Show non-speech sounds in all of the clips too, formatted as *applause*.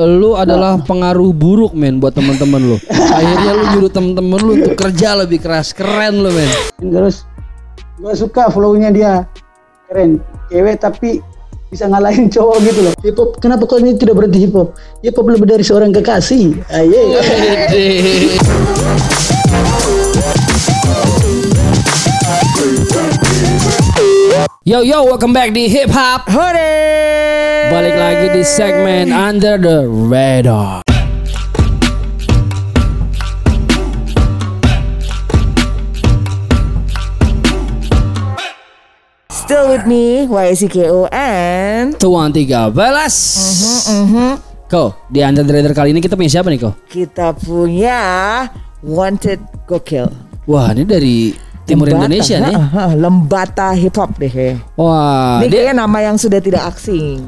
lu adalah pengaruh buruk men buat teman-teman lu. Akhirnya lu nyuruh temen-temen lu untuk kerja lebih keras. Keren lu men. terus gue suka flow-nya dia. Keren. Cewek tapi bisa ngalahin cowok gitu loh. Hip hop kenapa kau ini tidak berhenti hip hop hip hop lebih dari seorang kekasih. Ayo Yo yo, welcome back di Hip Hop. Hore! Balik lagi di segmen Under the Radar. Still with me, YCKO and Tuan tiga belas. Ko, di Under the Radar kali ini kita punya siapa nih Ko? kita punya Wanted Gokil. Wah, ini dari timur Lembata, Indonesia nih. ha, ha, Lembata hip hop deh. Wah, Ini dia kayaknya nama yang sudah tidak asing.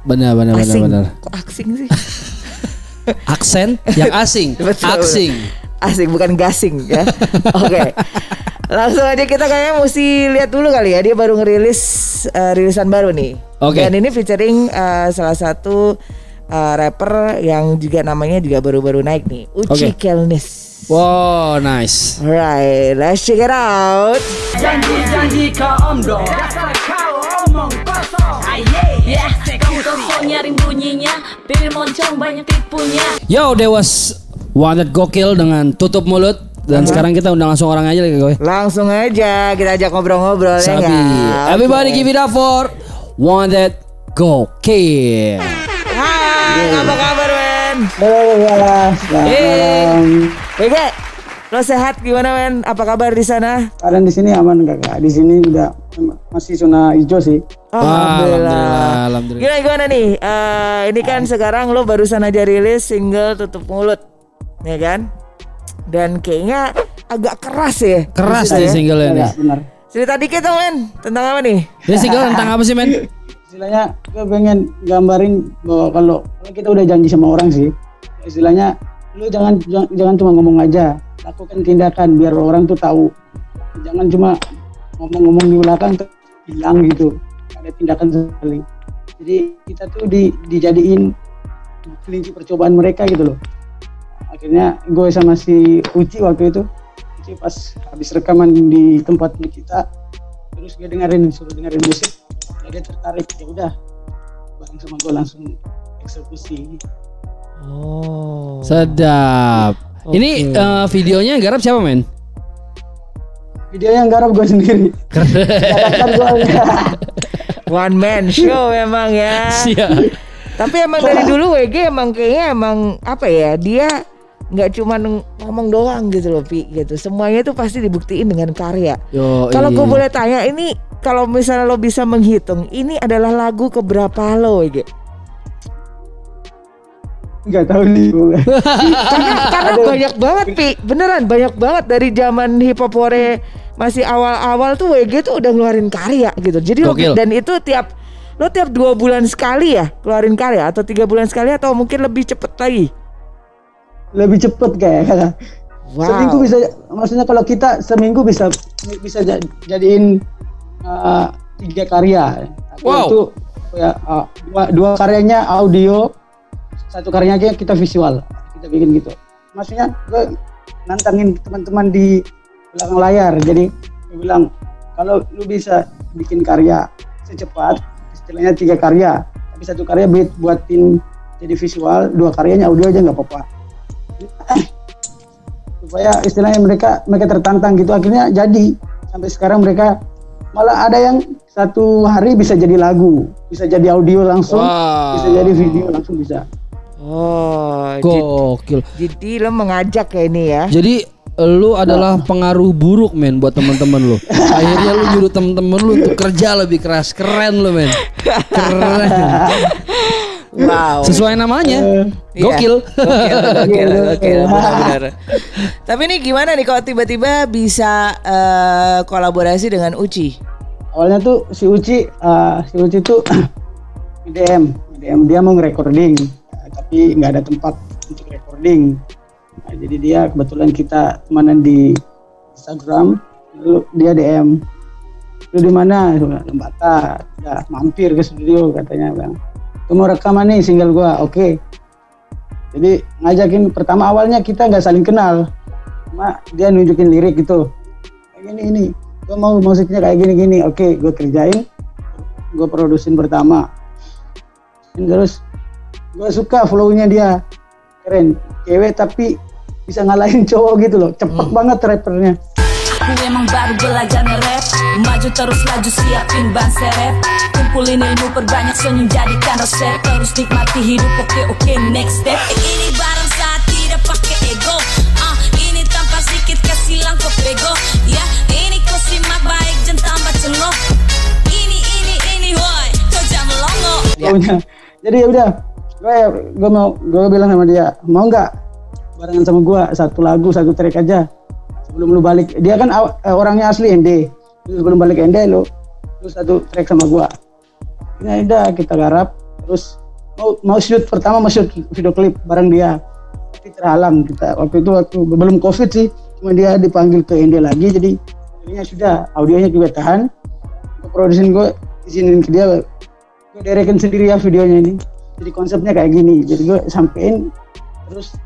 benar benar benar Asing. benar. Kok asing sih? *laughs* Aksen yang asing, *laughs* Betul. asing. Asing bukan gasing ya. Oke. Langsung aja kita kayaknya mesti lihat dulu kali ya. Dia baru ngerilis eh, rilisan baru nih. Oke. Dan ini featuring eh, salah satu eh, rapper yang juga namanya juga baru-baru naik nih. Uci Oke. Kelnis. Wow, nice. Alright, let's check it out. Janji-janji kau Dasar kau omong kosong Aye Ya Kamu telepon nyaring bunyinya Bibir moncong banyak tipunya Yo, Dewas Wanted Gokil dengan tutup mulut dan sekarang kita undang langsung orang aja lagi gue. Langsung aja kita ajak ngobrol-ngobrol ya Sabi. nggak? Everybody give it up for Wanted Gokil. Hai, apa kabar men? halo ya selamat Bebe, lo sehat gimana men? Apa kabar di sana? kalian di sini aman kakak di sini udah masih zona hijau sih Alhamdulillah, alhamdulillah. Gimana gimana nih? Eh, ini kan sekarang lo barusan aja rilis single tutup mulut, ya kan? Dan kayaknya agak keras ya. Keras maksudnya nih ya. single ini. ya benar Cerita dikit dong men, tentang apa nih? Ini single tentang apa sih men? istilahnya gue pengen gambarin bahwa kalau kalau kita udah janji sama orang sih istilahnya lu jangan jangan, cuma ngomong aja. Lakukan tindakan biar orang tuh tahu. Jangan cuma ngomong-ngomong di belakang hilang gitu. Ada tindakan sekali. Jadi kita tuh di, dijadiin kelinci percobaan mereka gitu loh. Akhirnya gue sama si Uci waktu itu Uci pas habis rekaman di tempatnya kita terus dia dengerin suruh dengerin musik dia tertarik. Ya udah bareng sama gue langsung eksekusi Oh. Sedap. Ini eh, videonya yang garap siapa men? video yang garap gue sendiri *laughs* One man show memang ya. Siap. Tapi emang dari dulu WG emang kayaknya emang apa ya dia nggak cuma ngomong doang gitu loh Pi gitu. Semuanya tuh pasti dibuktiin dengan karya. Yo, Kalau gue iya. boleh tanya ini kalau misalnya lo bisa menghitung ini adalah lagu keberapa lo WG? Nggak tahu nih gue *laughs* Karena, karena banyak banget Pi, beneran banyak banget dari zaman hip hop hore masih awal-awal tuh WG tuh udah ngeluarin karya gitu. Jadi lo, dan itu tiap lo tiap dua bulan sekali ya keluarin karya atau tiga bulan sekali atau mungkin lebih cepet lagi. lebih cepet kayak Wow. seminggu bisa maksudnya kalau kita seminggu bisa bisa ja- jadiin uh, tiga karya Wow. itu ya uh, dua, dua karyanya audio satu karyanya kita visual kita bikin gitu. Maksudnya gue nantangin teman-teman di belakang layar. Jadi gue bilang kalau lu bisa bikin karya secepat istilahnya tiga karya tapi satu karya buat buatin jadi visual dua karyanya audio aja nggak apa-apa. *clears throat* Supaya istilahnya mereka mereka tertantang gitu. Akhirnya jadi. Sampai sekarang mereka malah ada yang satu hari bisa jadi lagu bisa jadi audio langsung Wow. bisa jadi video langsung bisa Oh, jadi, Gokil. jadi lo mengajak ya ini ya. Jadi lu adalah pengaruh buruk men buat teman-teman lu. *laughs* Akhirnya lu nyuruh teman-teman lu untuk kerja lebih keras. Keren lu men. Keren. Wow. Sesuai namanya. Iya. Gokil. Gokil, gokil, *laughs* gokil, benar-benar. Tapi ini gimana nih kalau tiba-tiba bisa eh, kolaborasi dengan Uci? awalnya tuh si Uci uh, si Uci tuh *clears throat* DM DM dia mau nge-recording uh, tapi nggak ada tempat untuk recording. Nah, jadi dia kebetulan kita temanan di Instagram lalu dia DM lu di mana? Gua Lembata ya mampir ke studio katanya bang "Gua mau rekaman nih single gua. Oke. Jadi ngajakin pertama awalnya kita nggak saling kenal cuma dia nunjukin lirik gitu. Kayak gini ini gue mau musiknya kayak gini gini. Oke gue kerjain gue produsin pertama. Terus gue suka flownya dia. Keren. Cewek tapi bisa ngalahin cowok gitu loh. Cepet banget rappernya. Aku emang baru belajar nge-rap. Maju terus laju siapin ban serep. Kumpulin ilmu perbanyak senyum jadikan resep. Terus nikmati hidup oke oke next step. Eh, Ini barang saat tidak pakai ego. Ah, Ini tanpa sedikit kasih langkah bego. Ya ini kau simak baik jangan tambah cengok. Ini ini ini woi kau jangan melongo flownya. Jadi ya udah gue gue mau gue bilang sama dia mau nggak barengan sama gue satu lagu satu track aja. Sebelum lu balik dia kan eh, orangnya asli ND Terus sebelum balik ND lu lu satu track sama gue ya udah kita garap terus mau mau shoot pertama mau shoot video klip bareng dia. Tapi terhalang kita waktu itu waktu belum covid sih cuma dia dipanggil ke ND lagi jadi akhirnya sudah audionya juga tahan. Gue produsin gue izinin ke dia gue direkin sendiri ya videonya ini jadi konsepnya kayak gini jadi gue sampein terus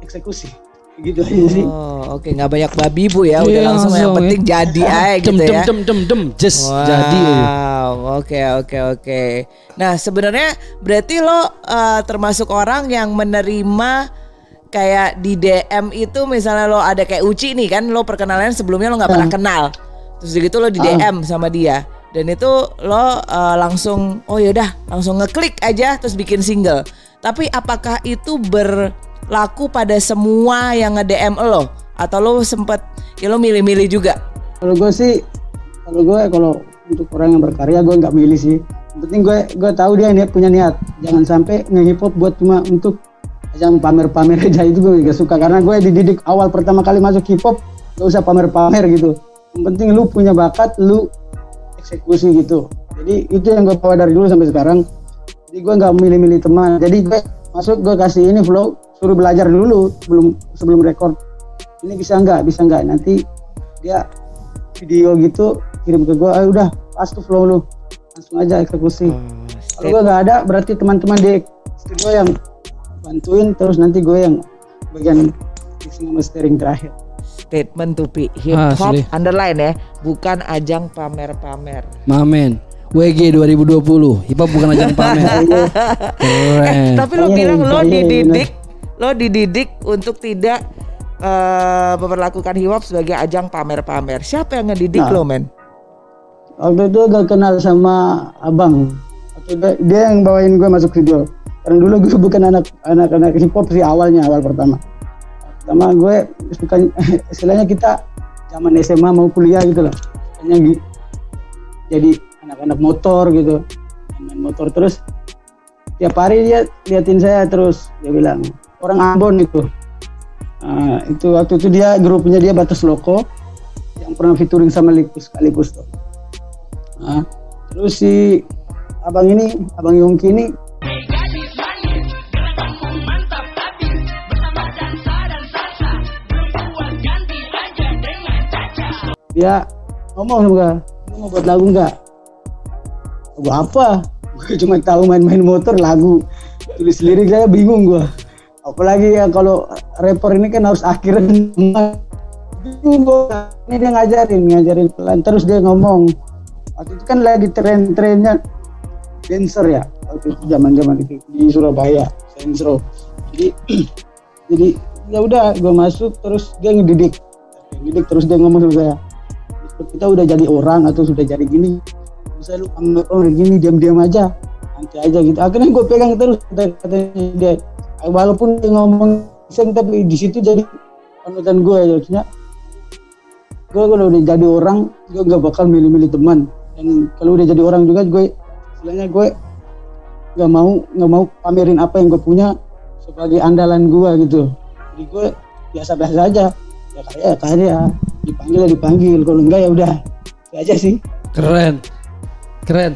eksekusi gitu aja sih Oh, oke nggak banyak babi bu ya, udah Iya, langsung yang langsung, penting ya. jadi aja dem gitu dem ya. dem dem dem just Wow, jadi aja. oke oke oke. Nah sebenarnya berarti lo uh, termasuk orang yang menerima kayak di DM itu misalnya lo ada kayak Uci nih kan lo perkenalan sebelumnya lo nggak pernah kenal, terus gitu lo di DM sama dia dan itu lo uh, langsung oh yaudah langsung ngeklik aja terus bikin single. Tapi apakah itu berlaku pada semua yang nge DM lo? Atau lo sempet ya lo milih-milih juga? kalau gue sih kalau gue kalau untuk orang yang berkarya gue nggak milih sih. Yang penting gue gue tahu dia niat punya niat. Jangan sampai nge hop buat cuma untuk yang pamer-pamer *laughs* aja itu gue gak suka. Karena gue dididik awal pertama kali masuk hip hop gak usah pamer-pamer gitu. Yang penting lu punya bakat lu eksekusi gitu. Jadi itu yang gue bawa dari dulu sampai sekarang. Jadi gue nggak milih-milih teman. Jadi gue masuk gue kasih ini flow suruh belajar dulu sebelum sebelum record. Ini bisa nggak? Bisa nggak? Nanti dia video gitu kirim ke gue ah udah pas tuh flow lu. Langsung aja eksekusi. Kalau gue nggak ada berarti teman-teman di studio yang bantuin terus nanti gue yang bagian mixing sama mastering terakhir statement tuh Pi hip hop Asli. underline ya bukan ajang pamer-pamer Mamen. WG 2020. Hip hop bukan ajang pamer. *laughs* Keren. tapi lo bilang lo dididik lo dididik untuk tidak eh, memperlakukan hip hop sebagai ajang pamer-pamer siapa yang ngedidik Nah. lo men waktu itu gue kenal sama abang dia yang bawain gue masuk video karena dulu gue bukan anak anak anak hip hop sih awalnya awal pertama pertama gue suka *laughs* istilahnya kita zaman SMA mau kuliah gitu loh. Gi- jadi anak-anak motor gitu. Main motor terus tiap hari dia liatin saya terus. Dia bilang orang Ambon itu. Nah, itu waktu itu dia grupnya dia Batas Loko yang pernah featuring sama Likus sekaligus tuh. Nah, terus si abang ini, abang Yongki ini dia ngomong sama gue, lu mau buat lagu nggak? Lagu apa? Gue *laughs* cuma tahu main-main motor lagu, tulis lirik saya bingung gue. Apalagi ya kalau rapper ini kan harus akhiran bingung gue. Ini dia ngajarin, ngajarin pelan. Terus dia ngomong, waktu itu kan lagi tren-trennya dancer ya waktu itu zaman-zaman itu di Surabaya Sensro jadi *clears throat* jadi ya udah gue masuk terus dia ngedidik ngedidik terus dia ngomong sama saya kita udah jadi orang atau sudah jadi gini bisa lu orang gini diam-diam aja. Nanti aja gitu. Akhirnya gue pegang terus kata katanya dia. Walaupun dia ngomong iseng tapi di situ jadi panutan gue ya maksudnya. Gue kalau udah jadi orang gue gak bakal milih-milih teman. Dan kalau udah jadi orang juga gue istilahnya gue nggak mau nggak mau pamerin apa yang gue punya sebagai andalan gue gitu. Jadi gue biasa-biasa aja ya karya ya karya dipanggil ya dipanggil kalau enggak ya udah itu aja sih Keren. Keren.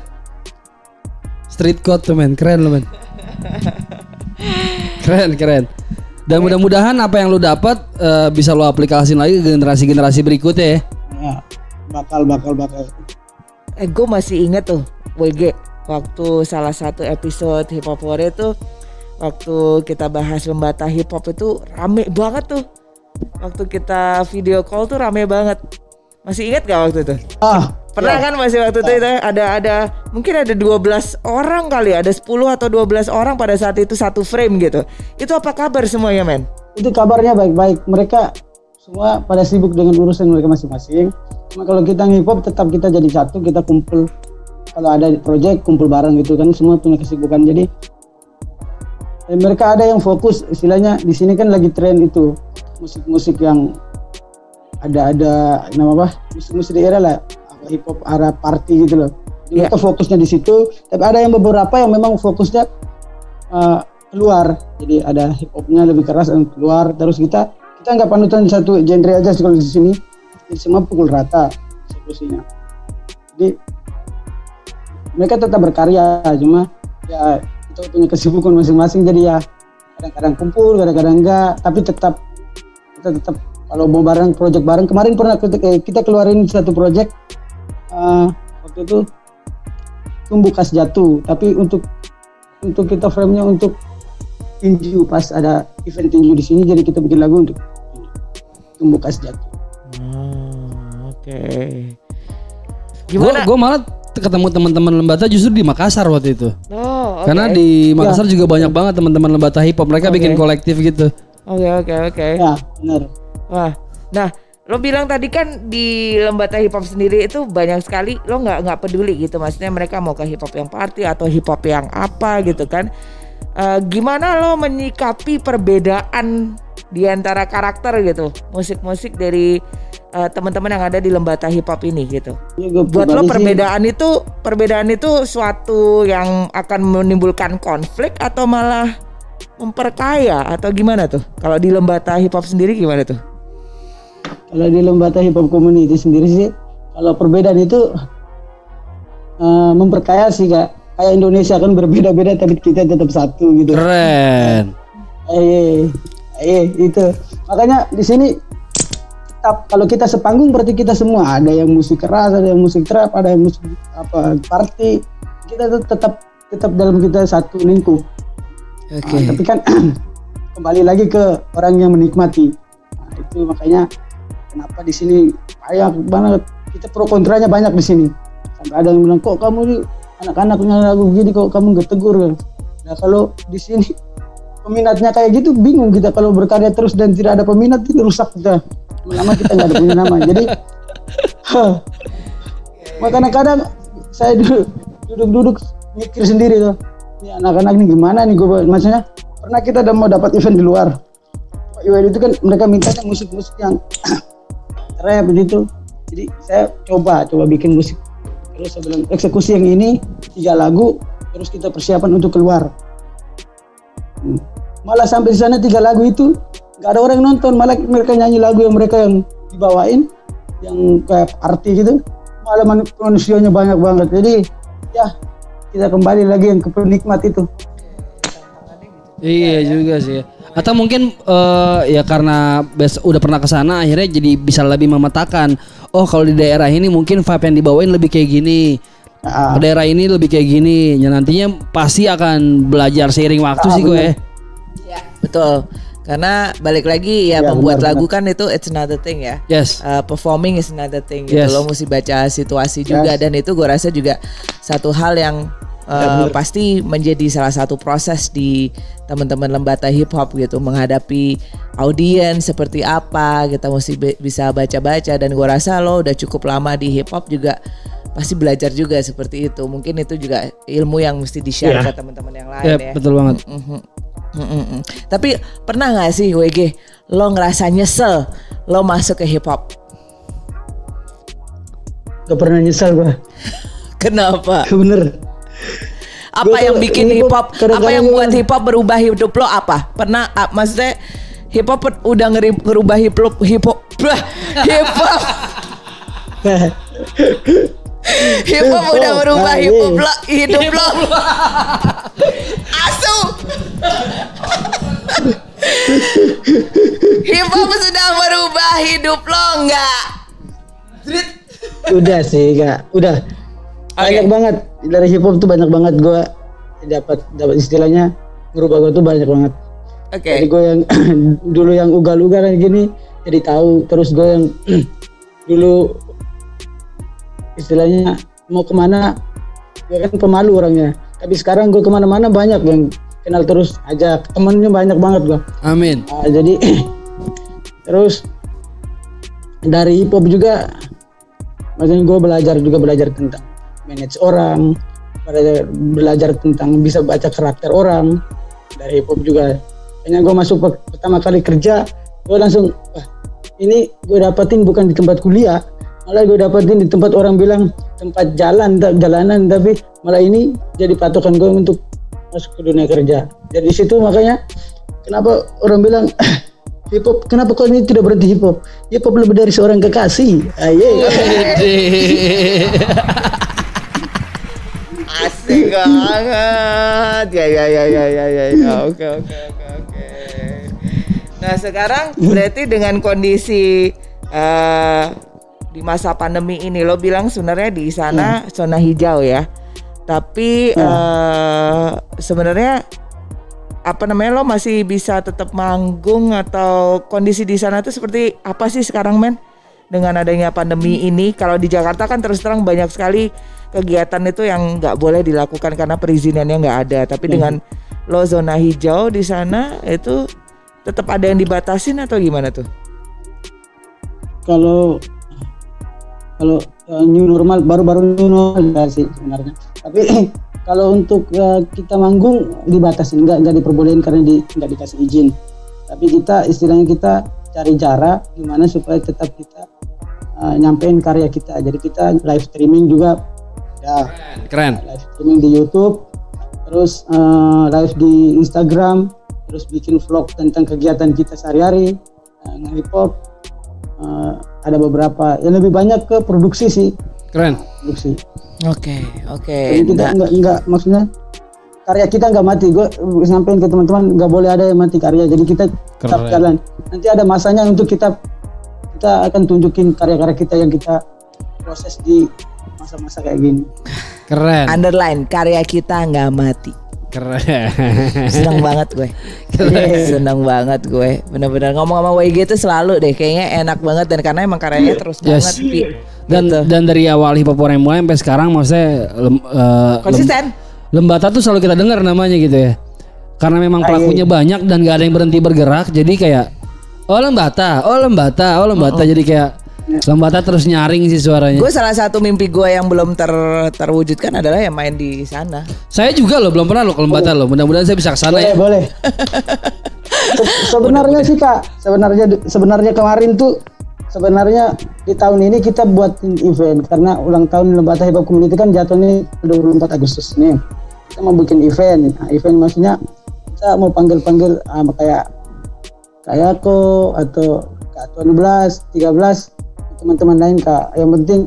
Street code tuh men, keren lo men. Keren, keren. Dan mudah-mudahan apa yang lu dapat eh, bisa lo aplikasiin lagi ke generasi-generasi berikutnya ya. ya bakal bakal bakal eh gue masih inget tuh WG waktu salah satu episode hip hop Warrior tuh waktu kita bahas lembata hip hop itu rame banget tuh. Waktu kita video call tuh rame banget. Masih ingat gak waktu itu? Ah, Pernah kan masih waktu itu, itu ada ada mungkin ada 12 orang kali, ada 10 atau 12 orang pada saat itu satu frame gitu. Itu apa kabar semuanya, men? itu kabarnya baik-baik. Mereka semua pada sibuk dengan urusan mereka masing-masing. Cuma kalau kita hip hop tetap kita jadi satu, kita kumpul. Kalau ada project kumpul bareng gitu kan semua punya kesibukan. Jadi eh, mereka ada yang fokus istilahnya di sini kan lagi tren itu musik-musik yang ada ada nama apa musik-musik daerah lah hip hop arah party gitu loh. Jadi Iya. Mereka fokusnya di situ. Tapi ada yang beberapa yang memang fokusnya uh, keluar jadi ada hip hopnya lebih keras dan keluar terus kita kita nggak panutan satu genre aja sih kalau di sini jadi semua pukul rata eksekusinya jadi mereka tetap berkarya cuma ya kita punya kesibukan masing-masing jadi ya kadang-kadang kumpul kadang-kadang enggak tapi tetap kita tetap kalau mau bareng project bareng kemarin pernah kita, kita keluarin satu project uh, waktu itu tumbuh kas jatuh tapi untuk untuk kita frame-nya untuk tinju pas ada event tinju di sini jadi kita bikin lagu untuk tumbuh kas jatuh. Hmm, oke. Gue Gimana? gue malah ketemu teman-teman Lembata justru di Makassar waktu itu. Oh, oke. Karena di Makassar juga banyak banget teman-teman Lembata hip hop. Mereka bikin kolektif gitu. Oke, oke, oke. Ya benar. Wah, nah lo bilang tadi kan di Lembata Hip Hop sendiri itu banyak sekali lo nggak nggak peduli gitu, maksudnya mereka mau ke hip hop yang party atau hip hop yang apa gitu kan? Eh, gimana lo menyikapi perbedaan di antara karakter gitu, musik-musik dari eh, teman-teman yang ada di Lembata Hip Hop ini gitu? Ya, Buat lo sih, perbedaan itu perbedaan itu suatu yang akan menimbulkan konflik atau malah memperkaya atau gimana tuh? Kalau di Lembata Hip Hop sendiri gimana tuh? kalau di Lembata Hip Hop Community sendiri sih kalau perbedaan itu eh, memperkaya sih kak. Kayak Indonesia kan berbeda-beda tapi kita tetap satu gitu. Keren. Eh, eh itu makanya di sini tetap kalau kita sepanggung berarti kita semua ada yang musik keras ada yang musik trap ada yang musik apa party kita tetap tetap dalam kita satu lingkup Oke. Nah, tapi kan *clears throat* kembali lagi ke orang yang menikmati. Nah, itu makanya kenapa di sini banyak banget. Kita pro kontranya banyak di sini. Sampai ada yang bilang kok kamu ini anak-anaknya lagu gini kok kamu nggak tegur? Kan nah kalau di sini peminatnya kayak gitu bingung kita kalau berkarya terus dan tidak ada peminat itu rusak kita. Lama kita nggak ada punya nama. *laughs* Jadi makanya kadang saya duduk duduk-duduk mikir sendiri tuh ini anak-anak ini gimana nih gue maksudnya pernah kita udah mau dapat event di luar? Iwan itu kan mereka mintanya musik-musik yang *clears throat* rap gitu jadi saya coba coba bikin musik. Terus saya bilang eksekusi yang ini tiga lagu terus kita persiapan untuk keluar. Hmm. malah sampai di sana tiga lagu itu nggak ada orang yang nonton. Malah mereka nyanyi lagu yang mereka yang dibawain yang kayak arti gitu. Malah man- manusianya banyak banget. Jadi ya kita kembali lagi yang ke penikmat itu Iya juga sih. Atau mungkin eh, ya karena bes udah pernah ke sana akhirnya jadi bisa lebih memetakan. Oh kalau di daerah ini mungkin vibe yang dibawain lebih kayak gini. Ah. Ke daerah ini lebih kayak gini. Ya nantinya pasti akan belajar seiring waktu Ah, sih gue. Ya, betul. Karena balik lagi ya, Ya, membuat benar, lagu kan itu it's another thing ya. Yes. Uh, performing is another thing gitu. Yes. Lo mesti baca situasi juga dan itu gue rasa juga satu hal yang uh, pasti menjadi salah satu proses di teman-teman lembata hip hop gitu menghadapi audiens seperti apa kita mesti be- bisa baca-baca dan gue rasa lo udah cukup lama di hip hop juga pasti belajar juga seperti itu mungkin itu juga ilmu yang mesti di share ke teman-teman yang lain Yep, ya betul banget. Mhm. Mm-mm. Tapi pernah nggak sih WG lo ngerasa nyesel lo masuk ke hip hop? gak pernah nyesal gua *laughs* Kenapa? bener Apa yang bikin hip hip hop Apa yang buat hip hop berubah hidup lo apa? Pernah? ah, maksudnya hip hop udah ngeri- ngerubah hip hop hip hop *laughs* hip hop hip hop udah merubah ah, hip hop iya. lo hidup lo. Asu. hip hop sudah merubah hidup lo enggak? udah sih kak udah banyak banget dari hip hop tuh banyak banget gua dapat dapat istilahnya merubah gue tuh banyak banget. Oke. Jadi gue yang *clears throat* dulu yang ugal-ugal kayak gini jadi tahu terus gue yang *clears throat* dulu istilahnya mau ke mana gue kan pemalu orangnya tapi sekarang gue ke mana-mana banyak yang kenal terus ajak temennya banyak banget gue Amin. Ah, jadi *clears throat* terus dari hip hop juga maksudnya gue belajar juga belajar tentang manage orang belajar, belajar tentang bisa baca karakter orang. Dari hip hop juga. Kayaknya gue masuk pe- pertama kali kerja gue langsung wah ini gue dapetin bukan di tempat kuliah malah gue dapetin di tempat orang bilang tempat jalan jalanan tapi malah ini jadi patokan gue untuk masuk ke dunia kerja. Jadi situ makanya kenapa orang bilang *clears throat* hip hop kenapa kau ini tidak berhenti hip hop hip hop lebih dari seorang kekasih. Ah, iya. Asik *laughs* banget. Ya ya ya ya ya ya. ya. Oke oke oke oke. Nah sekarang berarti dengan kondisi eh di masa pandemi ini lo bilang sebenarnya di sana zona hijau ya. Tapi eh sebenarnya apa namanya lo masih bisa tetap manggung atau kondisi di sana tuh seperti apa sih sekarang men? Dengan adanya pandemi ini, kalau di Jakarta kan terus terang banyak sekali kegiatan itu yang nggak boleh dilakukan karena perizinannya nggak ada. Tapi dengan lo zona hijau di sana itu tetap ada yang dibatasin atau gimana tuh? kalau kalau uh, new normal baru-baru new normal ya sih sebenarnya. Tapi *clears throat* kalau untuk uh, kita manggung dibatasin. Nggak nggak diperbolehin karena di, nggak dikasih izin. Tapi kita istilahnya kita cari cara gimana supaya tetap kita uh, nyampein karya kita. Jadi kita live streaming juga ya Keren. live streaming di YouTube, terus eh, live di Instagram, terus bikin vlog tentang kegiatan kita sehari-hari, uh, hip hop. Eh, ada beberapa, yang lebih banyak ke produksi sih, Keren. produksi. Oke oke. Jadi kita Nah, nggak nggak maksudnya karya kita nggak mati. Gue sampein ke teman-teman nggak boleh ada yang mati karya. Jadi kita tetap Keren. jalan. Nanti ada masanya untuk kita kita akan tunjukin karya-karya kita yang kita proses di masa-masa kayak gini. Keren. underline karya kita nggak mati. Keren. Seneng banget gue. Seneng banget gue. Bener-bener ngomong sama WG itu selalu deh. Kayaknya enak banget dan karena emang karyanya terus Yes. banget. Pi. Dan Gitu. dan dari awal hip hop orang mulai sampai sekarang maksudnya lem, eh, lem- konsisten. Lembata tuh selalu kita dengar namanya gitu ya. Karena memang Ah, iya, pelakunya banyak dan gak ada yang berhenti bergerak, jadi kayak oh lembata, oh lembata, oh lembata, jadi kayak lembata terus nyaring sih suaranya. Gue salah satu mimpi gue yang belum ter terwujudkan adalah yang main di sana. Saya juga loh belum pernah loh ke lembata loh. Mudah-mudahan saya bisa ke sana boleh ya. boleh Se- *laughs* sebenarnya sih kak sebenarnya sebenarnya kemarin tuh sebenarnya di tahun ini kita buatin event karena ulang tahun Lembata Hip Hop Community kan jatuhnya 24 Agustus nih kita mau bikin event nah, event maksudnya kita mau panggil-panggil ah, kayak kayak aku atau kak 12 13 teman-teman lain kak yang penting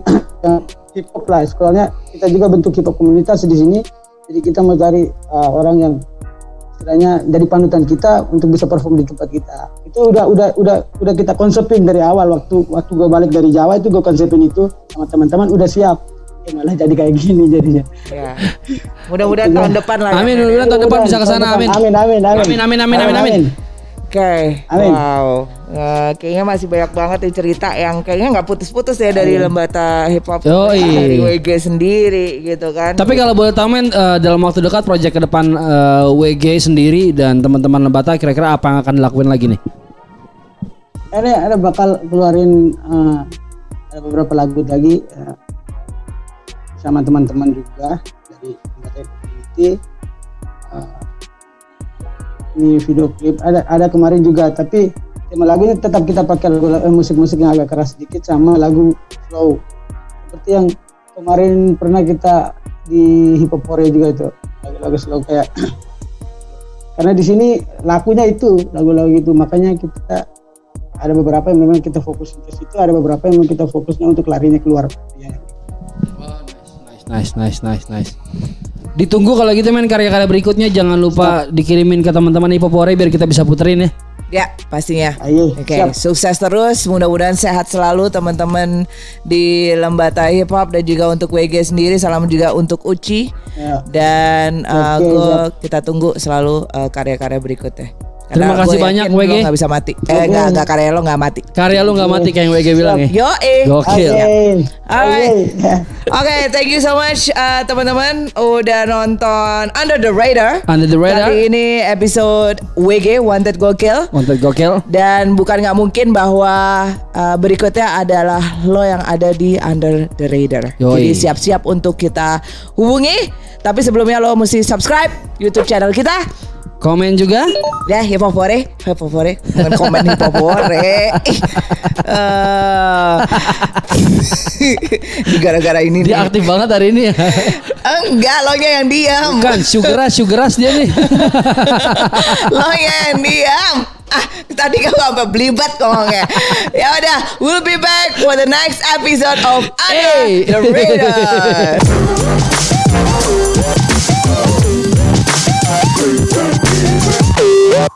yang hip hop lah sekolahnya kita juga bentuk hip hop komunitas di sini jadi kita mau cari ah, orang yang istilahnya dari panutan kita untuk bisa perform di tempat kita itu udah udah udah udah kita konsepin dari awal waktu waktu gue balik dari Jawa itu gue konsepin itu sama teman-teman udah siap eh malah jadi kayak gini jadinya Ya. Mudah-mudahan tahun depan lah. ya, Amin, mudah-mudahan tahun depan bisa ke sana. Amin. depan. amin amin amin Amin, amin, amin, amin, amin. Oke, Amin. wow, Eh, kayaknya masih banyak banget nih cerita yang kayaknya nggak putus-putus ya dari lembata hip hop dari WG sendiri gitu kan. Tapi kalau boleh tahu men eh, dalam waktu dekat proyek ke depan eh, WG sendiri dan teman-teman lembata kira-kira apa yang akan dilakuin lagi nih? ini ada bakal keluarin eh, ada beberapa lagu lagi eh, sama teman-teman juga dari Lembata Community Eh, ini video klip ada ada kemarin juga tapi tema lagunya tetap kita pakai lagu eh, musik-musik yang agak keras sedikit sama lagu slow seperti yang kemarin pernah kita di hip hop Korea juga itu lagu-lagu slow kayak *clears throat* karena di sini lakunya itu lagu-lagu itu makanya kita ada beberapa yang memang kita fokus ke situ ada beberapa yang memang kita fokusnya untuk larinya keluar Ya. Nice, nice, nice, nice. Ditunggu kalau gitu men karya-karya berikutnya jangan lupa dikirimin ke teman-teman Hipopore biar kita bisa puterin ya. Ya, pastinya. Ayo, Oke, siap. sukses terus. Mudah-mudahan sehat selalu teman-teman di Lembata Hip Hop dan juga untuk WG sendiri. Salam juga untuk Uci. Ya. Dan uh, siap. kita tunggu selalu uh, karya-karya berikutnya. Terima kasih banyak, WG. Lo gak bisa mati. Eh, nggak, nggak karya lo gak mati. Karya lu nggak mati kayak yang WG bilang ya. Yo eh. Gokil. Oke. Alright. Oke. *laughs* Oke, thank you so much uh, teman-teman udah nonton Under the Radar. Under the Radar. Kali ini episode WG Wanted Gokil. Wanted gokil. Dan bukan nggak mungkin bahwa uh, berikutnya adalah lo yang ada di Under the Radar. Yoi. Jadi siap-siap untuk kita hubungi. Tapi sebelumnya lo mesti subscribe YouTube channel kita. Komen juga. Ya, hipopore, hipopore, bukan komen hipopore. Ih, eh, *laughs* Gara-gara ini nih. Dia aktif banget hari ini ya. Enggak, lo yang diam. Kan sugar rush, sugar rush dia nih. *laughs* lo yang diam. Ah, tadi kamu apa belibet ngomongnya. Ya udah, we'll be back for the next episode of Under Hey. the Radar. *laughs*